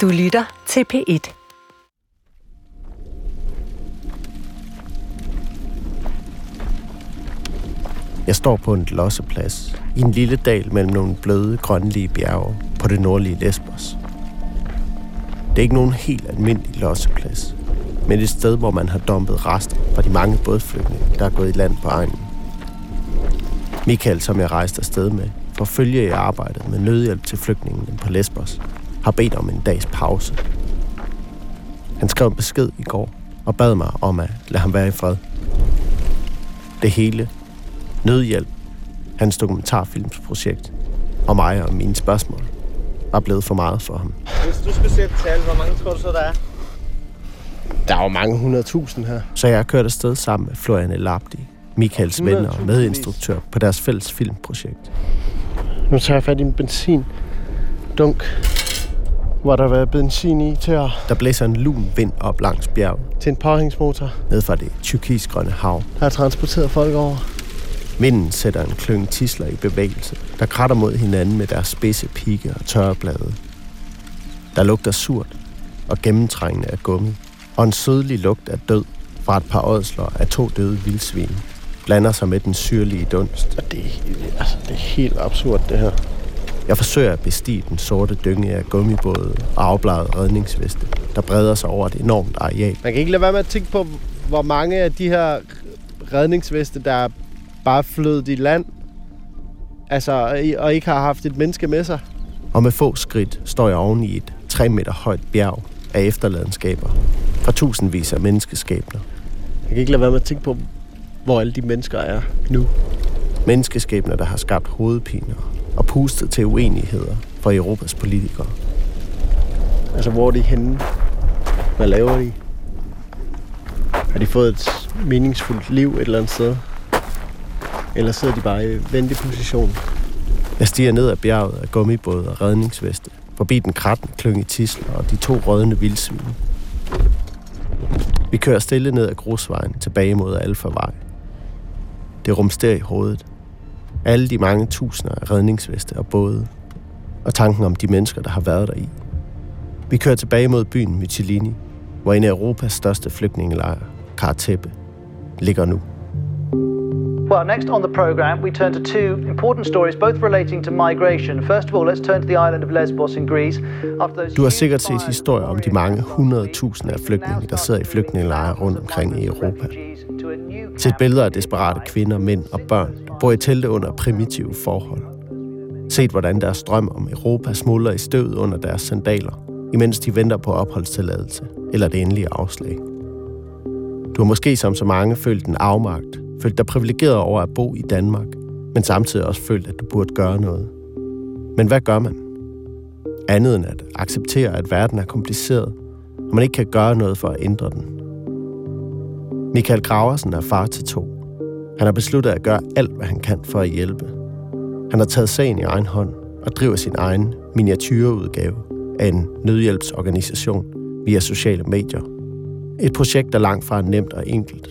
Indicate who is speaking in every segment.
Speaker 1: Du lytter til P1.
Speaker 2: Jeg står på en losseplads i en lille dal mellem nogle bløde, grønlige bjerge på det nordlige Lesbos. Det er ikke nogen helt almindelig losseplads, men et sted, hvor man har dumpet rester fra de mange bådflygtninge, der er gået i land på egnen. Michael, som jeg rejste afsted med, forfølger i arbejdet med nødhjælp til flygtningene på Lesbos, har bedt om en dags pause. Han skrev en besked i går og bad mig om at lade ham være i fred. Det hele, nødhjælp, hans dokumentarfilmsprojekt og mig og mine spørgsmål, var blevet for meget for ham.
Speaker 3: Hvis du skal sætte tal, hvor mange tror du så, der er?
Speaker 2: Der er jo mange hundredtusind her. Så jeg har kørt afsted sammen med Florian Elabdi, Michaels venner og medinstruktør på deres fælles filmprojekt. Nu tager jeg fat i en benzin. Dunk. Hvor der var benzin i til at... Der blæser en lun vind op langs bjerget. Til en påhængsmotor. Ned fra det tyrkisgrønne hav. Der er transporteret folk over. Vinden sætter en klønge tisler i bevægelse, der kratter mod hinanden med deres spidse pigge og tørre blade. Der lugter surt og gennemtrængende af gummi, og en sødlig lugt af død fra et par ådsler af to døde vildsvin blander sig med den syrlige dunst. Og det, er, altså, det er helt absurd, det her. Jeg forsøger at bestige den sorte dynge af gummibåde og afbladet redningsveste, der breder sig over et enormt areal. Man kan ikke lade være med at tænke på, hvor mange af de her redningsveste, der er bare flødet i land, altså, og ikke har haft et menneske med sig. Og med få skridt står jeg oven i et 3 meter højt bjerg af efterladenskaber fra tusindvis af menneskeskæbner. Jeg kan ikke lade være med at tænke på, hvor alle de mennesker er nu. Menneskeskæbner, der har skabt hovedpiner og pustet til uenigheder for Europas politikere. Altså, hvor er de henne? Hvad laver de? Har de fået et meningsfuldt liv et eller andet sted? Eller sidder de bare i venteposition? Jeg stiger ned ad bjerget af gummibåde og redningsveste, forbi den kratten klynge tisler og de to rødne vildsvin. Vi kører stille ned ad grusvejen tilbage mod Alfavej. Det rumsterer i hovedet. Alle de mange tusinder af redningsveste og både. Og tanken om de mennesker, der har været der i. Vi kører tilbage mod byen Mytilini, hvor en af Europas største flygtningelejre, Kartepe, ligger nu.
Speaker 4: Well, next on the program, we turn to two important stories, both relating to migration. First of all, let's turn to the island of Lesbos in Greece. After those
Speaker 2: Du har sikkert set historier om de mange hundredtusinde af flygtninge, der sidder i flygtningelejre rundt omkring i Europa. Set billeder af desperate kvinder, mænd og børn, bor i telte under primitive forhold. Set hvordan deres drøm om Europa smuldrer i støvet under deres sandaler, imens de venter på opholdstilladelse eller det endelige afslag. Du har måske som så mange følt en afmagt, følt dig privilegeret over at bo i Danmark, men samtidig også følt, at du burde gøre noget. Men hvad gør man? Andet end at acceptere, at verden er kompliceret, og man ikke kan gøre noget for at ændre den. Michael Graversen er far til to. Han har besluttet at gøre alt, hvad han kan for at hjælpe. Han har taget sagen i egen hånd og driver sin egen miniatyrudgave af en nødhjælpsorganisation via sociale medier. Et projekt, der langt fra er nemt og enkelt,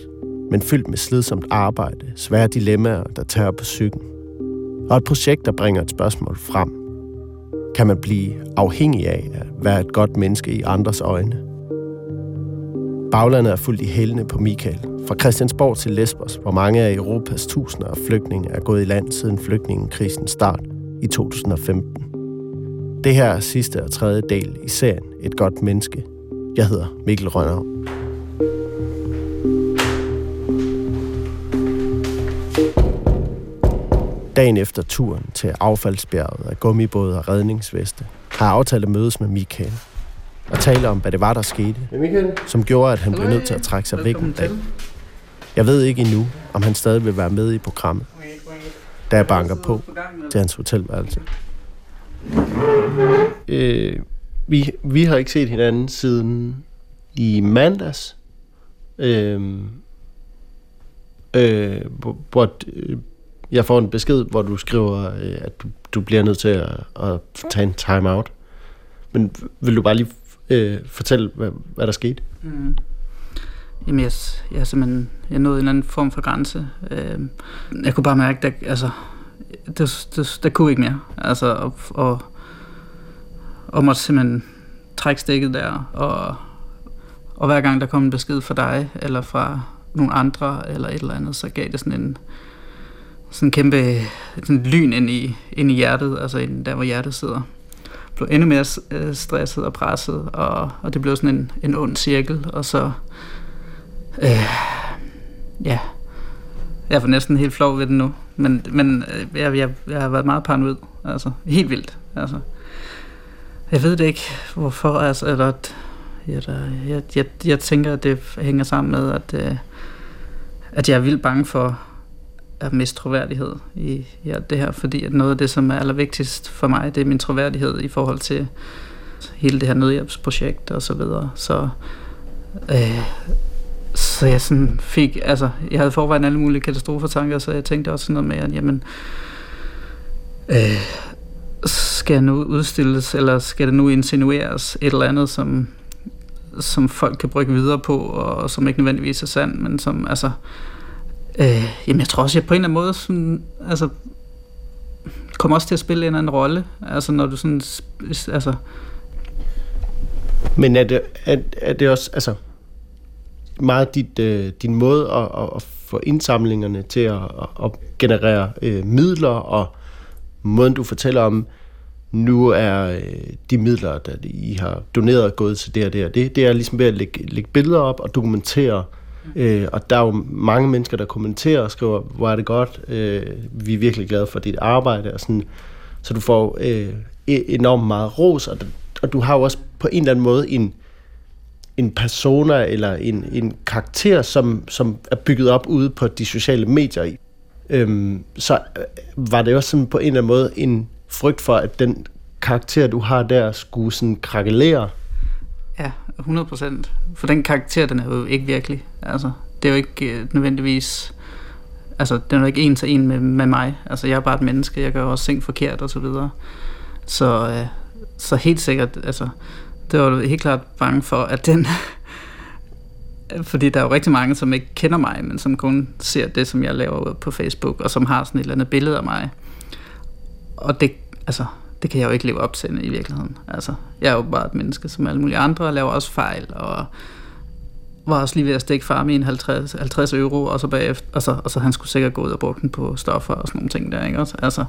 Speaker 2: men fyldt med slidsomt arbejde, svære dilemmaer, der tager på psyken. Og et projekt, der bringer et spørgsmål frem. Kan man blive afhængig af at være et godt menneske i andres øjne? Baglandet er fuldt i hælene på Michael. Fra Christiansborg til Lesbos, hvor mange af Europas tusinder af flygtninge er gået i land siden flygtningekrisens start i 2015. Det her er sidste og tredje del i serien Et godt menneske. Jeg hedder Mikkel Rønner. Dagen efter turen til affaldsbjerget af gummibåde og redningsveste, har jeg aftalt at mødes med Michael og tale om, hvad det var, der skete, som gjorde, at han blev nødt til at trække sig væk en dag. Jeg ved ikke endnu, om han stadig vil være med i programmet, da jeg banker på til hans hotelværelse. Øh, vi, vi har ikke set hinanden siden i mandags, øh, øh, hvor, øh, jeg får en besked, hvor du skriver, øh, at du, du bliver nødt til at, at tage en time out. Men vil du bare lige øh, fortælle, hvad, hvad der skete?
Speaker 5: Mm. Jamen, jeg, jeg, simpelthen, jeg nåede en eller anden form for grænse. Øh, jeg kunne bare mærke, at altså, det, det, der kunne ikke mere. Altså, og, og, og måtte simpelthen trække stikket der, og, og hver gang der kom en besked fra dig, eller fra nogle andre, eller et eller andet, så gav det sådan en sådan en kæmpe sådan lyn ind i, ind i hjertet, altså ind der, hvor hjertet sidder. Blev endnu mere øh, stresset og presset, og, og det blev sådan en, en ond cirkel, og så, øh, ja, jeg er næsten helt flov ved det nu, men, men øh, jeg, jeg, jeg har været meget paranoid, altså helt vildt, altså. Jeg ved det ikke, hvorfor, altså, eller, jeg, jeg, jeg, jeg tænker, at det hænger sammen med, at, øh, at jeg er vildt bange for at miste troværdighed i, i alt det her, fordi at noget af det, som er allervigtigst for mig, det er min troværdighed i forhold til hele det her nødhjælpsprojekt og så videre. Så, øh, så jeg sådan fik, altså, jeg havde forvejen alle mulige katastrofetanker, så jeg tænkte også sådan noget med, at jamen, øh, skal jeg nu udstilles, eller skal det nu insinueres et eller andet, som, som folk kan brygge videre på, og som ikke nødvendigvis er sandt, men som, altså, øh, Øh, jamen jeg tror også, jeg på en eller anden måde sådan, altså, kommer også til at spille en eller anden rolle, altså når du sådan, altså...
Speaker 6: Men er det, er, er det også, altså, meget dit, øh, din måde at, at, at få indsamlingerne til at, at generere øh, midler, og måden du fortæller om, nu er øh, de midler, der I har doneret, gået til det og det og det. Det er ligesom ved at lægge, lægge billeder op og dokumentere. Øh, Øh, og der er jo mange mennesker, der kommenterer og skriver, hvor er det godt, øh, vi er virkelig glade for dit arbejde. Og sådan. Så du får øh, e- enormt meget ros, og, og du har jo også på en eller anden måde en, en persona eller en, en karakter, som, som er bygget op ude på de sociale medier. Øhm, så øh, var det også sådan på en eller anden måde en frygt for, at den karakter, du har der, skulle sådan krakelere?
Speaker 5: Ja, 100 procent. For den karakter, den er jo ikke virkelig. Altså, det er jo ikke øh, nødvendigvis... Altså, den er jo ikke en til en med, med mig. Altså, jeg er bare et menneske. Jeg gør også ting forkert og så videre. Så, øh, så helt sikkert, altså, det var helt klart bange for, at den... fordi der er jo rigtig mange, som ikke kender mig, men som kun ser det, som jeg laver på Facebook, og som har sådan et eller andet billede af mig. Og det, altså, det kan jeg jo ikke leve op til i virkeligheden. Altså, jeg er jo bare et menneske som alle mulige andre, og laver også fejl, og var også lige ved at stikke far med en 50, 50 euro, og så bagefter, og så, og så han skulle sikkert gå ud og bruge den på stoffer og sådan nogle ting der, ikke også? Altså.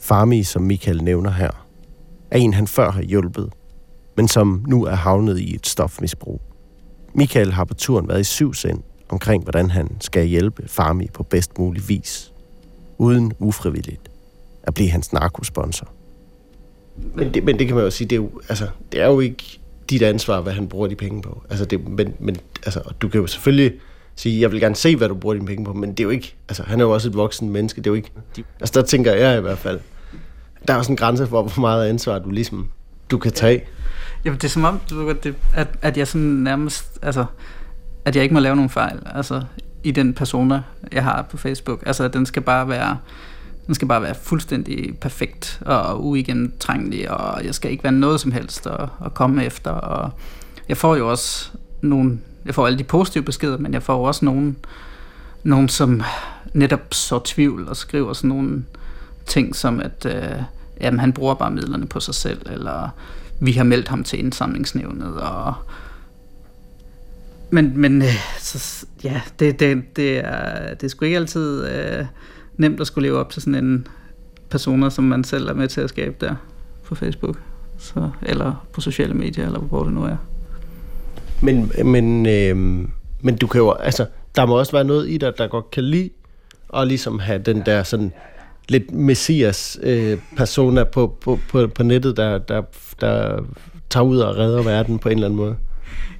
Speaker 6: Farmi, som Michael nævner her, er en, han før har hjulpet, men som nu er havnet i et stofmisbrug. Michael har på turen været i syv sind omkring, hvordan han skal hjælpe Farmi på bedst mulig vis, uden ufrivilligt at blive hans narkosponsor. Men det, men det kan man jo sige, det er jo, altså, det er jo ikke dit ansvar, hvad han bruger de penge på. Altså det, men, men altså, du kan jo selvfølgelig sige, jeg vil gerne se, hvad du bruger dine penge på, men det er jo ikke, altså han er jo også et voksen menneske, det er jo ikke, altså der tænker jeg i hvert fald, der er også en grænse for, hvor meget ansvar du ligesom, du kan tage.
Speaker 5: Jamen det er som om, du, det, at, at jeg sådan nærmest, altså, at jeg ikke må lave nogen fejl, altså i den persona, jeg har på Facebook. Altså den skal bare være, den skal bare være fuldstændig perfekt og uigennemtrængelig, og jeg skal ikke være noget som helst at, at komme efter. Og jeg får jo også nogle, jeg får alle de positive beskeder, men jeg får også nogle, nogle som netop så tvivl og skriver sådan nogle ting som, at øh, jamen, han bruger bare midlerne på sig selv, eller vi har meldt ham til indsamlingsnævnet, og men, men øh, så, ja, det, det, det, er, det er sgu ikke altid øh, nemt at skulle leve op til sådan en personer, som man selv er med til at skabe der på Facebook, så, eller på sociale medier, eller hvor det nu er.
Speaker 6: Men, men, øh, men du kan jo, altså, der må også være noget i dig, der godt kan lide, og ligesom have den der sådan lidt messias øh, persona på, på, på, på nettet, der, der, der tager ud og redder verden på en eller anden måde.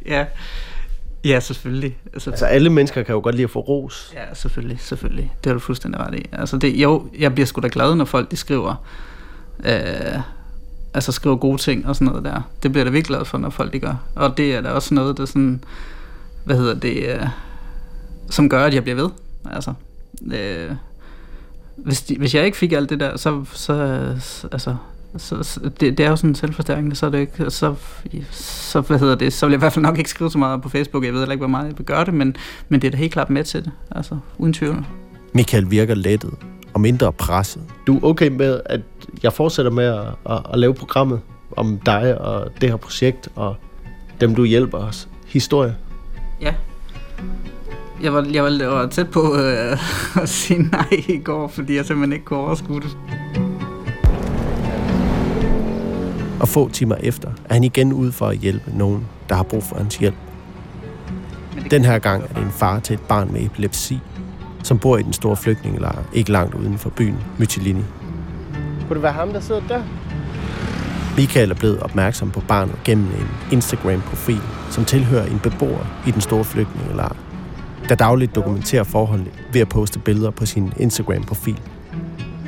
Speaker 5: Ja, Ja, selvfølgelig.
Speaker 6: Altså, altså alle mennesker kan jo godt lide at få ros.
Speaker 5: Ja, selvfølgelig, selvfølgelig. Det har du fuldstændig ret i. Altså det, jo, jeg bliver sgu da glad, når folk de skriver, øh, altså skriver gode ting og sådan noget der. Det bliver jeg da virkelig glad for, når folk de gør. Og det er da også noget, der sådan, hvad hedder det, øh, som gør, at jeg bliver ved. Altså, øh, hvis, de, hvis jeg ikke fik alt det der, så, så altså, så, så det, det, er jo sådan selvforstærkende, så er det ikke, så, så, hvad hedder det, så vil jeg i hvert fald nok ikke skrive så meget på Facebook, jeg ved ikke, hvor meget jeg vil gøre det, men, men det er da helt klart med til det, altså uden tvivl.
Speaker 6: Michael virker lettet og mindre presset. Du er okay med, at jeg fortsætter med at, at, at lave programmet?
Speaker 2: om dig og det her projekt og dem, du hjælper os. Historie.
Speaker 5: Ja. Jeg var, jeg var, jeg var tæt på øh, at sige nej i går, fordi jeg simpelthen ikke kunne overskue det.
Speaker 2: Få timer efter er han igen ude for at hjælpe nogen, der har brug for hans hjælp. Den her gang er det en far til et barn med epilepsi, som bor i den store flygtningelejr ikke langt uden for byen Mytilini.
Speaker 3: Kunne det være ham, der sidder der?
Speaker 2: Michael er blevet opmærksom på barnet gennem en Instagram-profil, som tilhører en beboer i den store flygtningelejr, der dagligt dokumenterer forholdene ved at poste billeder på sin Instagram-profil.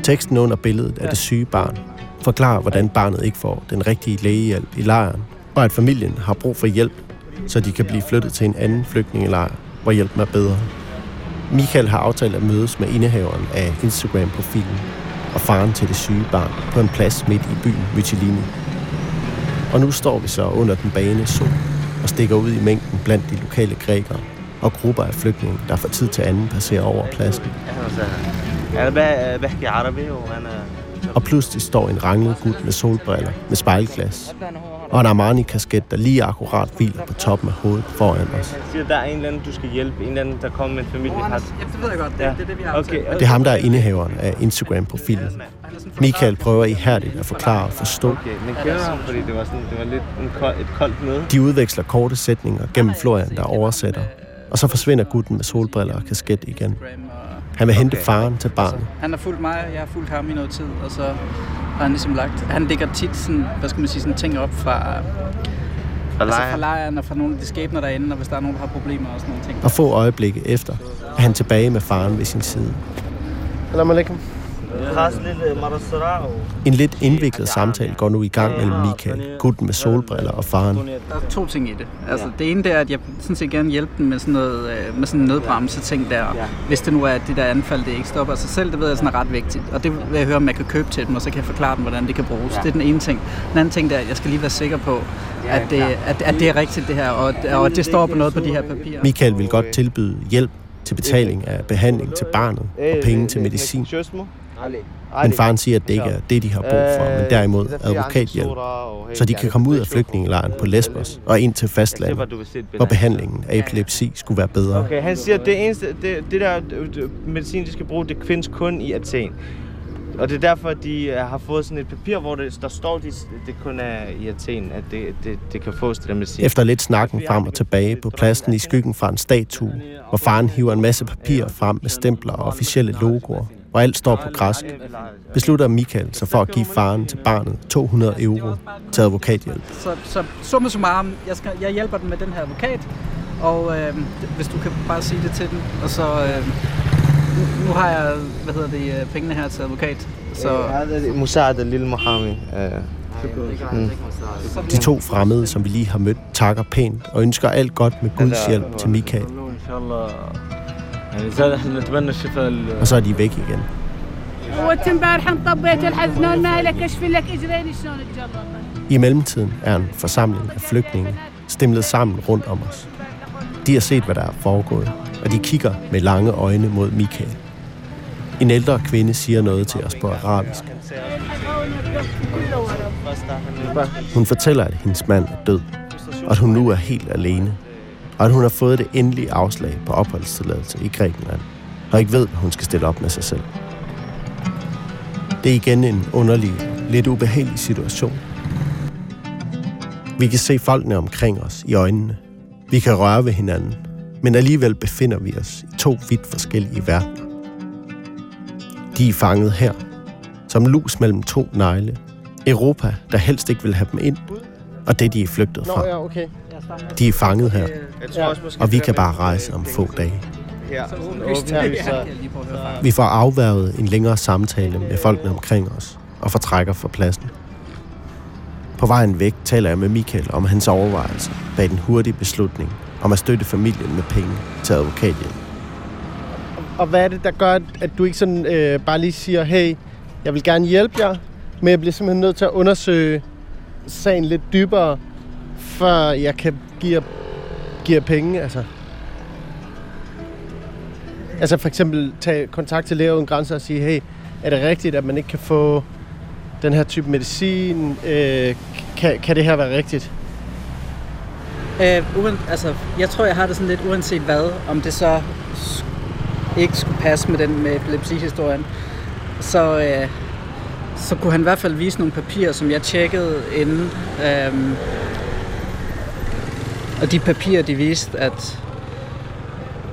Speaker 2: Teksten under billedet af det syge barn forklarer, hvordan barnet ikke får den rigtige lægehjælp i lejren, og at familien har brug for hjælp, så de kan blive flyttet til en anden flygtningelejr, hvor hjælpen er bedre. Michael har aftalt at mødes med indehaveren af Instagram-profilen og faren til det syge barn på en plads midt i byen Mytilini. Og nu står vi så under den bane sol og stikker ud i mængden blandt de lokale grækere og grupper af flygtninge, der fra tid til anden passerer over pladsen.
Speaker 3: Jeg
Speaker 2: og pludselig står en ranglet gut med solbriller med spejlglas og en Armani-kasket, der lige akkurat hviler på toppen af hovedet foran os.
Speaker 3: Jeg siger, der er en eller anden, du skal hjælpe, en eller anden, der kommer med en familiepakke.
Speaker 5: Ja, det ved jeg godt, det, er det, vi har
Speaker 3: okay,
Speaker 5: okay.
Speaker 2: Det er ham, der er indehaveren af Instagram-profilen. Michael prøver ihærdigt at forklare og forstå.
Speaker 3: Fordi det var, sådan, det var lidt en kold, et koldt møde.
Speaker 2: De udveksler korte sætninger gennem Florian, der oversætter. Og så forsvinder gutten med solbriller og kasket igen. Han vil hente
Speaker 3: Okay.
Speaker 2: faren til barnet.
Speaker 5: Han har fulgt mig, og jeg har fulgt ham i noget tid, og så har han ligesom lagt... Han lægger tit sådan, hvad skal man sige, sådan ting op fra, altså fra lejren og fra nogle af de skæbner derinde, og hvis der er nogen, der har problemer og sådan nogle ting.
Speaker 2: Og få øjeblikke efter er han tilbage med faren ved sin side.
Speaker 3: Salam alaikum.
Speaker 2: En lidt indviklet samtale går nu i gang mellem Michael, gutten med solbriller og faren.
Speaker 5: Der er to ting i det. Altså, det ene det er, at jeg sådan set gerne hjælpe dem med sådan noget, øh, med sådan en nødbremse ting der. Hvis det nu er, at det der anfald, det ikke stopper sig selv, det ved jeg sådan er ret vigtigt. Og det vil jeg høre, om jeg kan købe til dem, og så kan jeg forklare dem, hvordan det kan bruges. Det er den ene ting. Den anden ting der, at jeg skal lige være sikker på, at det, at, at det er rigtigt det her, og, og at det står på noget på de her papirer.
Speaker 2: Michael vil godt tilbyde hjælp til betaling af behandling til barnet og penge til medicin. Men faren siger, at det ikke er det, de har brug for, men øh, derimod advokathjælp, øh, så de kan komme ud af flygtningelejren på Lesbos øh, og ind til fastlandet, hvor behandlingen af epilepsi skulle være bedre.
Speaker 3: Okay, han siger, at det, eneste, det, det der medicin, de skal bruge, det findes kun i Athen. Og det er derfor, de har fået sådan et papir, hvor det, der står, at det, kun er i Athen, at det, det, det kan fås det der medicin.
Speaker 2: Efter lidt snakken frem og tilbage på pladsen i skyggen fra en statue, hvor faren hiver en masse papir frem med stempler og officielle logoer, og alt står på græsk, beslutter Michael sig for at give faren til barnet 200 euro til advokathjælp.
Speaker 5: Så, så summa summarum, jeg, skal, jeg hjælper den med den her advokat, og øh, hvis du kan bare sige det til den, og så... Øh, nu, har jeg, hvad hedder det, øh, pengene her til advokat, så...
Speaker 3: Øh, Musaada lille Mohammed.
Speaker 5: Øh. Mm.
Speaker 2: De to fremmede, som vi lige har mødt, takker pænt og ønsker alt godt med Guds hjælp til Michael.
Speaker 1: يعني زاد احنا نتمنى الشفاء ال-
Speaker 2: og så er de væk igen.
Speaker 7: وانت امبارح انطبيت الحزنون مالك اشفي لك اجرين شلون تجرب
Speaker 2: I mellemtiden er en forsamling af flygtninge stemlet sammen rundt om os. De har set, hvad der er foregået, og de kigger med lange øjne mod Michael. En ældre kvinde siger noget til os på arabisk. Hun fortæller, at hendes mand er død, og at hun nu er helt alene, og at hun har fået det endelige afslag på opholdstilladelse i Grækenland, og ikke ved, hvad hun skal stille op med sig selv. Det er igen en underlig, lidt ubehagelig situation, vi kan se folkene omkring os i øjnene. Vi kan røre ved hinanden, men alligevel befinder vi os i to vidt forskellige verdener. De er fanget her, som lus mellem to negle. Europa, der helst ikke vil have dem ind, og det, de er flygtet
Speaker 3: Nå,
Speaker 2: fra.
Speaker 3: ja, okay.
Speaker 2: De er fanget her, og vi kan bare rejse om få dage. Vi får afværget en længere samtale med folkene omkring os, og fortrækker fra pladsen. På vejen væk taler jeg med Michael om hans overvejelser bag den hurtige beslutning om at støtte familien med penge til advokathjælp.
Speaker 6: Og hvad er det, der gør, at du ikke sådan øh, bare lige siger, hey, jeg vil gerne hjælpe jer, men jeg bliver simpelthen nødt til at undersøge sagen lidt dybere, før jeg kan give jer, give jer penge, altså. Altså for eksempel tage kontakt til Læger Uden Grænser og sige, hey, er det rigtigt, at man ikke kan få den her type medicin? Øh, kan, kan det her være rigtigt?
Speaker 5: Øh, uen, altså, jeg tror, jeg har det sådan lidt uanset hvad, om det så sk- ikke skulle passe med den med epilepsihistorien, så, øh, så kunne han i hvert fald vise nogle papirer, som jeg tjekkede inden. Øh, og de papirer, de viste, at,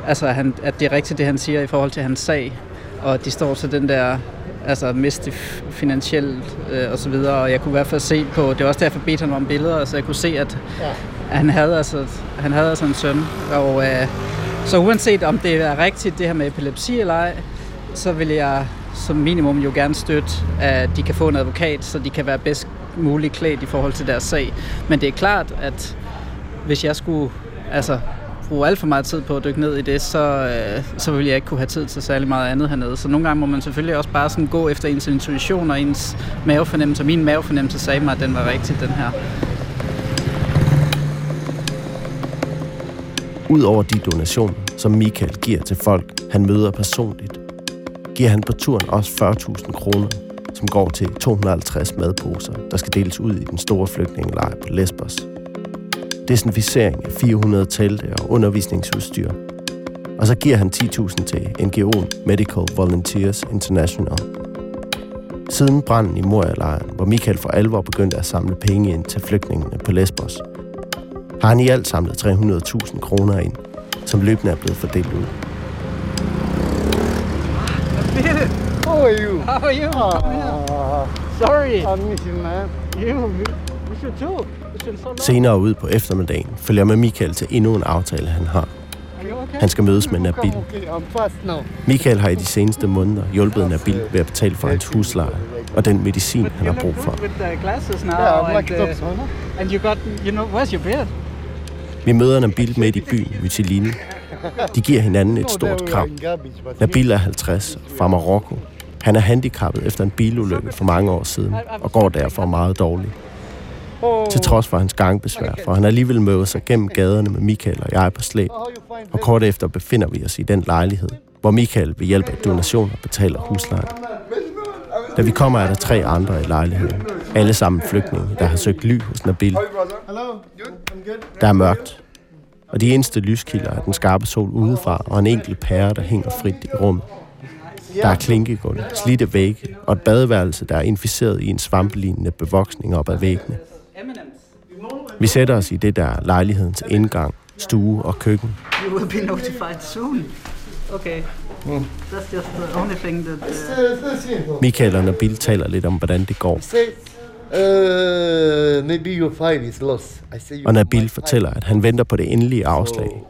Speaker 5: altså, han, at det er rigtigt, det han siger i forhold til hans sag. Og de står til den der altså miste finansielt øh, og så videre, og jeg kunne i hvert fald se på, det var også derfor, bedte ham om billeder, så jeg kunne se, at,
Speaker 6: Ja.
Speaker 5: at han, havde altså, han havde altså en søn, og øh, så uanset om det er rigtigt, det her med epilepsi eller ej, så vil jeg som minimum jo gerne støtte, at de kan få en advokat, så de kan være bedst muligt klædt i forhold til deres sag. Men det er klart, at hvis jeg skulle altså, bruge alt for meget tid på at dykke ned i det, så, øh, så ville jeg ikke kunne have tid til særlig meget andet hernede. Så nogle gange må man selvfølgelig også bare sådan gå efter ens intuition og ens mavefornemmelse. Min mavefornemmelse sagde mig, at den var rigtig, den her.
Speaker 2: Udover de donationer, som Michael giver til folk, han møder personligt, giver han på turen også 40.000 kroner, som går til 250 madposer, der skal deles ud i den store flygtningelejr på Lesbos. Desinficering af 400 telte og undervisningsudstyr. Og så giver han 10.000 til NGO'en Medical Volunteers International. Siden branden i Moria-lejren, hvor Michael for alvor begyndte at samle penge ind til flygtningene på Lesbos, har han i alt samlet 300.000 kroner ind, som løbende er blevet fordelt ud.
Speaker 6: How are you?
Speaker 5: How are you?
Speaker 6: Ah,
Speaker 5: Sorry.
Speaker 6: I miss you, man.
Speaker 5: You, we should too.
Speaker 2: Senere ud på eftermiddagen følger med Michael til endnu en aftale, han har. Han skal mødes med Nabil. Michael har i de seneste måneder hjulpet Nabil ved at betale for hans husleje og den medicin, han har brug for. Vi møder Nabil midt i byen, Mytilini. De giver hinanden et stort kram. Nabil er 50 fra Marokko. Han er handicappet efter en bilulykke for mange år siden, og går derfor meget dårligt. Til trods for hans gangbesvær, for han alligevel møder sig gennem gaderne med Michael og jeg på slæb. Og kort efter befinder vi os i den lejlighed, hvor Michael ved hjælp af donationer betaler huslejen. Da vi kommer, er der tre andre i lejligheden. Alle sammen flygtninge, der har søgt ly hos Nabil. Der er mørkt, og de eneste lyskilder er den skarpe sol udefra og en enkelt pære, der hænger frit i rummet. Der er klinkegulv, slidte vægge og et badeværelse, der er inficeret i en svampelignende bevoksning op ad væggene. Vi sætter os i det der er lejlighedens indgang, stue og køkken.
Speaker 5: You will be notified soon. Okay. That's just the only thing that... Uh,
Speaker 2: Michael og Nabil taler lidt om, hvordan det går,
Speaker 8: uh, maybe your file is lost. I say you
Speaker 2: og Nabil fortæller, at han venter på det endelige afslag.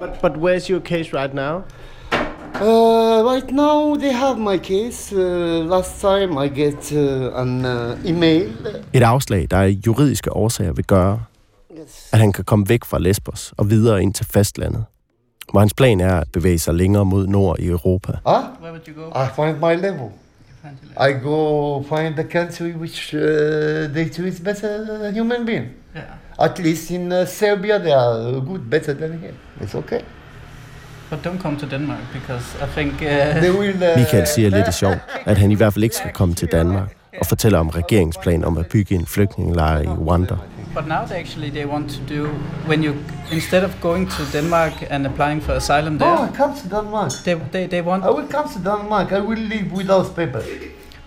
Speaker 6: But, but where's your case right now?
Speaker 8: Uh, right now they have my case. Uh, last time I get uh, an uh, email.
Speaker 2: Et afslag, der af juridiske årsager vil gøre. At han kan komme væk fra Lesbos og videre ind til fastlandet, hvor hans plan er at bevæge sig længere mod nord i Europa.
Speaker 8: Huh?
Speaker 5: where would you go?
Speaker 8: I find my level. I go find the country which uh, they treat better uh, human being.
Speaker 5: Yeah.
Speaker 8: At least in uh, Serbia they are good, better than here. It's okay.
Speaker 5: But don't come to Denmark, because I think... Uh,
Speaker 8: They will. Uh,
Speaker 2: Michael siger lidt i sjov, at han i hvert fald ikke skal komme til Danmark og fortæller om regeringsplan om at bygge en flygtningelejr i Rwanda.
Speaker 5: But now they actually they want to do when you instead of going to Denmark and applying for asylum there Oh,
Speaker 8: I come to Denmark.
Speaker 5: they, they, they want.
Speaker 8: I will come to Denmark. I will live without papers.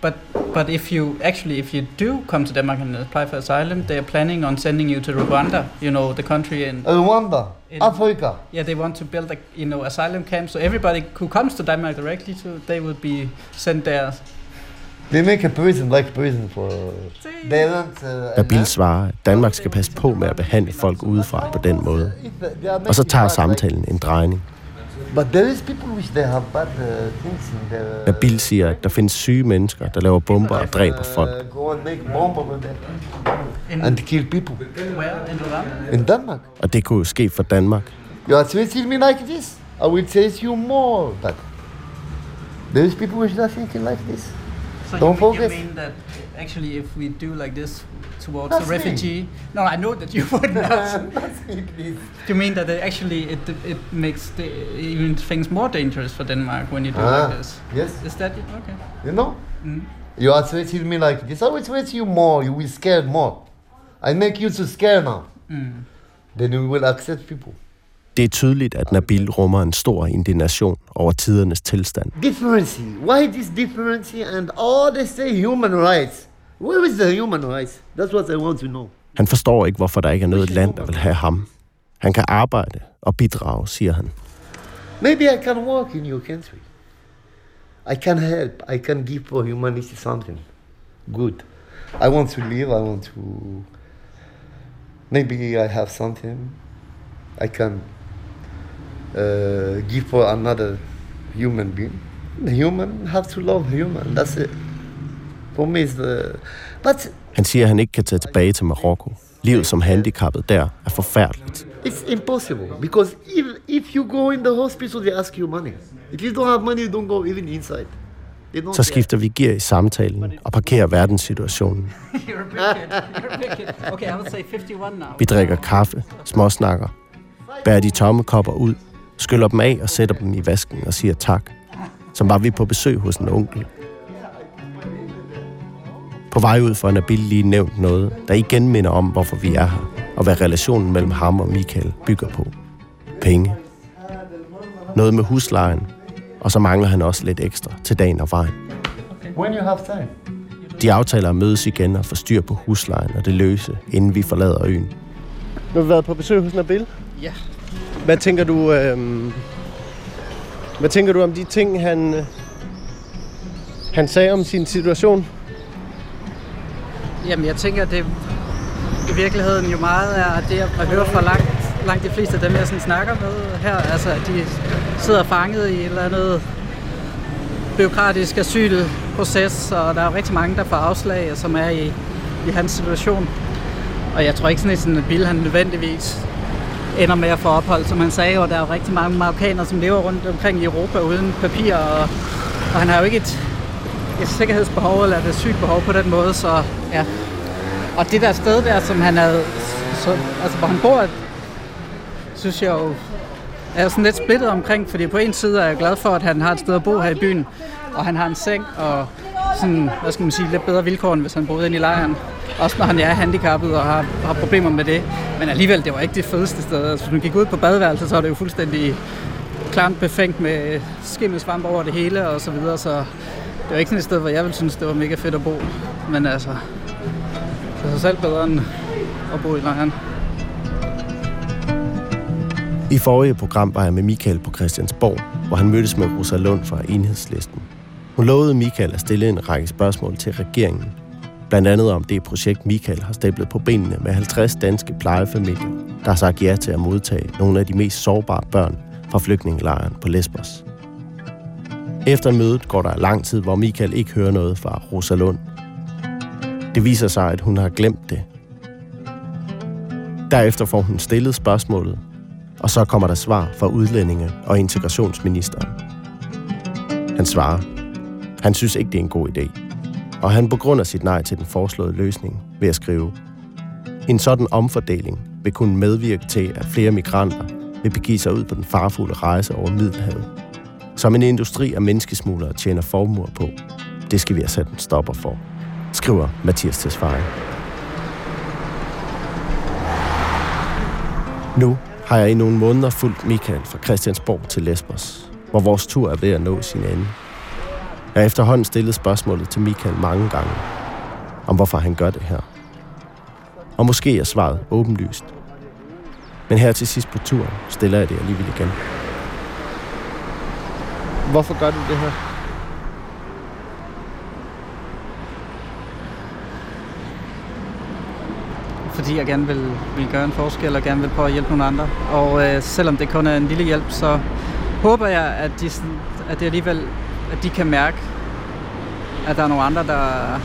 Speaker 5: But but if you actually if you do come to Denmark and apply for asylum, they are planning on sending you to Rwanda. You know the country in
Speaker 8: Rwanda,
Speaker 5: In-
Speaker 8: Africa.
Speaker 5: yeah they want to build a you know asylum camp so everybody who comes to Denmark directly to they will be sent there.
Speaker 8: They make a prison like prison for. They don't. Uh,
Speaker 2: Nabil svarer, at Danmark skal passe på med at behandle folk udefra på den måde. Og så tager samtalen en drejning.
Speaker 8: But there is people which they have bad uh, things in their.
Speaker 2: Nabil siger, at der findes syge mennesker, der laver bomber og dræber folk.
Speaker 8: Uh, and kill people
Speaker 5: in
Speaker 8: Denmark.
Speaker 2: Og det kunne jo ske for Danmark.
Speaker 8: You are treating me like this. I will treat you more bad. There is people which are thinking like this.
Speaker 5: So
Speaker 8: Don't
Speaker 5: you, mean- you mean that actually if we do like this towards
Speaker 8: That's
Speaker 5: the
Speaker 8: me.
Speaker 5: refugee? No, I know that you would not.
Speaker 8: That's me, please.
Speaker 5: Do you mean that it actually it it makes the, even things more dangerous for Denmark when you do
Speaker 8: Ah,
Speaker 5: like this?
Speaker 8: yes.
Speaker 5: Is that it? Okay.
Speaker 8: You know?
Speaker 5: Mm.
Speaker 8: You are treating me like this. I will treat you more. You will scare more. I make you to scare now. Then we will accept people.
Speaker 2: Det er tydeligt, at Nabil rummer en stor indignation over tidernes tilstand.
Speaker 8: Differency. Why this differency and all they say human rights? Where is the human rights? That's what I want to know.
Speaker 2: Han forstår ikke, hvorfor der ikke er noget land, der vil have ham. Han kan arbejde og bidrage, siger han.
Speaker 8: Maybe I can work in your country. I can help. I can give for humanity something good. I want to live. I want to. Maybe I have something I can uh, give for another human being. The human have to love human. That's it. For me, the. But
Speaker 2: Han siger, at han ikke kan tage tilbage til Marokko. Livet som handicappet der er forfærdeligt.
Speaker 8: It's impossible because if, if you go in the hospital, they ask you money. If you don't have money, you don't go even inside.
Speaker 2: Så skifter vi gear i samtalen og parkerer verdenssituationen.
Speaker 5: You're a big kid. You're a big kid. Okay, I would say 51 now.
Speaker 2: Vi drikker kaffe, småsnakker, bærer de tomme kopper ud, skyller dem af og sætter dem i vasken og siger tak. Som var vi på besøg hos en onkel. På vej ud for Nabil lige nævnt noget, der igen minder om, hvorfor vi er her, og hvad relationen mellem ham og Michael bygger på. Penge. Noget med huslejen, og så mangler han også lidt ekstra til dagen og vejen.
Speaker 8: When you have time.
Speaker 2: De aftaler at mødes igen og få styr på huslejen og det løse, inden vi forlader øen.
Speaker 6: Nu har vi været på besøg hos Nabil.
Speaker 5: Ja.
Speaker 6: Hvad tænker du, øh, hvad tænker du om de ting, han, han sagde om sin situation?
Speaker 5: Jamen, jeg tænker, det i virkeligheden jo meget er det, at høre fra langt, langt de fleste af dem, jeg sådan snakker med her. Altså, at de sidder fanget i et eller andet byråkratisk asylproces, og der er rigtig mange, der får afslag, og som er i, i hans situation. Og jeg tror ikke sådan, at sådan en bil, han nødvendigvis ender med at få ophold. Som han sagde, og der er jo rigtig mange marokkanere, som lever rundt omkring i Europa uden papir, og, og han har jo ikke et, et sikkerhedsbehov eller et asylbehov på den måde, så ja. Og det der sted der, som han havde, så, altså hvor han bor, synes jeg jo, er sådan lidt splittet omkring, fordi på en side er jeg glad for, at han har et sted at bo her i byen, og han har en seng og sådan, hvad skal man sige, lidt bedre vilkår, end hvis han boede inde i lejren. Også når han er handicappet og har, har problemer med det. Men alligevel, det var ikke det fedeste sted. Altså, hvis du gik ud på badeværelset, så var det jo fuldstændig klart befængt med skimmelsvamp over det hele og så videre, så det var ikke sådan et sted, hvor jeg ville synes, det var mega fedt at bo. Men altså, det er sig selv bedre end at bo i lejren.
Speaker 2: I forrige program var jeg med Michael på Christiansborg, hvor han mødtes med Rosa Lund fra Enhedslisten. Hun lovede Michael at stille en række spørgsmål til regeringen. Blandt andet om det projekt, Michael har stablet på benene med 50 danske plejefamilier, der har sagt ja til at modtage nogle af de mest sårbare børn fra flygtningelejren på Lesbos. Efter mødet går der lang tid, hvor Michael ikke hører noget fra Rosalund. Det viser sig, at hun har glemt det. Derefter får hun stillet spørgsmålet, og så kommer der svar fra udlændinge og integrationsministeren. Han svarer, han synes ikke, det er en god idé. Og han begrunder sit nej til den foreslåede løsning ved at skrive, en sådan omfordeling vil kunne medvirke til, at flere migranter vil begive sig ud på den farfulde rejse over Middelhavet. Som en industri af menneskesmuglere tjener formuer på. Det skal vi have sat en stopper for, skriver Mathias Tesfaye. Nu har jeg i nogle måneder fulgt Michael fra Christiansborg til Lesbos, hvor vores tur er ved at nå sin ende. Jeg har efterhånden stillet spørgsmålet til Michael mange gange, om hvorfor han gør det her. Og måske er svaret åbenlyst. Men her til sidst på turen stiller jeg det alligevel igen.
Speaker 6: Hvorfor gør du det her?
Speaker 5: fordi jeg gerne vil, vil gøre en forskel og gerne vil prøve at hjælpe nogle andre. Og øh, selvom det kun er en lille hjælp, så håber jeg, at de, at det alligevel at de kan mærke, at der er nogle andre, der,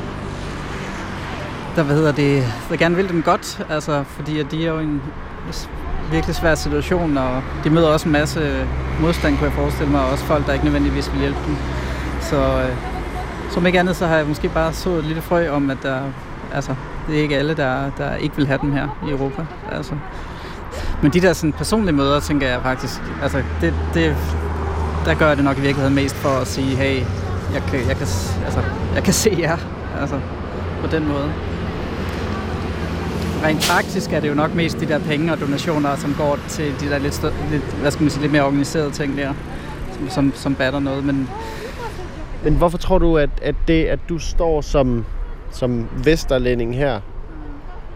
Speaker 5: der, hvad hedder det, der gerne vil dem godt. Altså, fordi at de er jo i en virkelig svær situation, og de møder også en masse modstand, kunne jeg forestille mig, og også folk, der ikke nødvendigvis vil hjælpe dem. Så øh, som ikke andet, så har jeg måske bare så et lille frø om, at der, altså, det er ikke alle, der, der ikke vil have dem her i Europa. Altså. Men de der sådan, personlige møder, tænker jeg faktisk, altså, det, det, der gør jeg det nok i virkeligheden mest for at sige, hey, jeg kan, jeg kan, altså, jeg kan se jer, altså, på den måde. rent praktisk er det jo nok mest de der penge og donationer, som går til de der lidt, stø- lidt, hvad skal man sige, lidt mere organiserede ting der, som, som, som batter noget. Men
Speaker 6: Men hvorfor tror du, at, at det, at du står som, som vesterlænding her,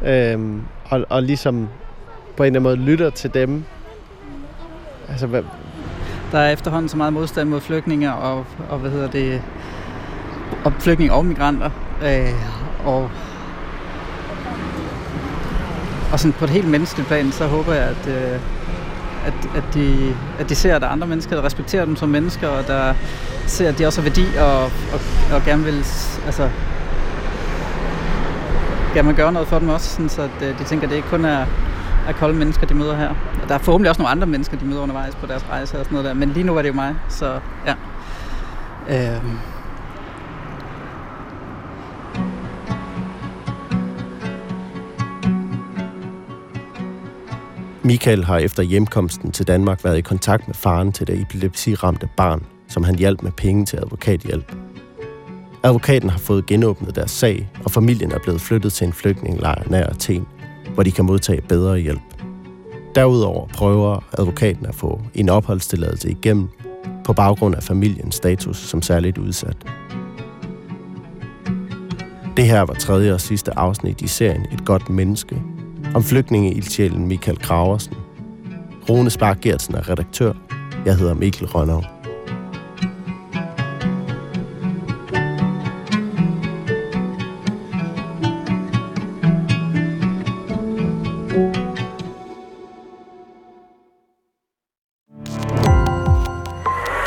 Speaker 6: øhm, og, og ligesom på en eller anden måde lytter til dem, altså hvad,
Speaker 5: der er efterhånden så meget modstand mod flygtninge og, og hvad hedder det, og flygtninge og migranter. Øh, og, og sådan på et helt menneskeligt plan, så håber jeg, at, øh, at, at, de, at de ser, at der er andre mennesker, der respekterer dem som mennesker, og der ser, at de også har værdi, og, og, og gerne vil altså, gerne vil gøre noget for dem også, sådan, så at, øh, de tænker, at det ikke kun er, er kolde mennesker, de møder her. Og der er forhåbentlig også nogle andre mennesker, de møder undervejs på deres rejse og sådan noget der. Men lige nu er det jo mig, så ja. Øhm.
Speaker 2: Michael har efter hjemkomsten til Danmark været i kontakt med faren til det epilepsiramte barn, som han hjalp med penge til advokathjælp. Advokaten har fået genåbnet deres sag, og familien er blevet flyttet til en flygtningelejr nær Athen, hvor de kan modtage bedre hjælp. Derudover prøver advokaten at få en opholdstilladelse igennem på baggrund af familiens status som særligt udsat. Det her var tredje og sidste afsnit i serien Et godt menneske, om flygtninge ildsjælen Michael Graversen. Rune Spark Gertsen er redaktør. Jeg hedder Mikkel Rønner.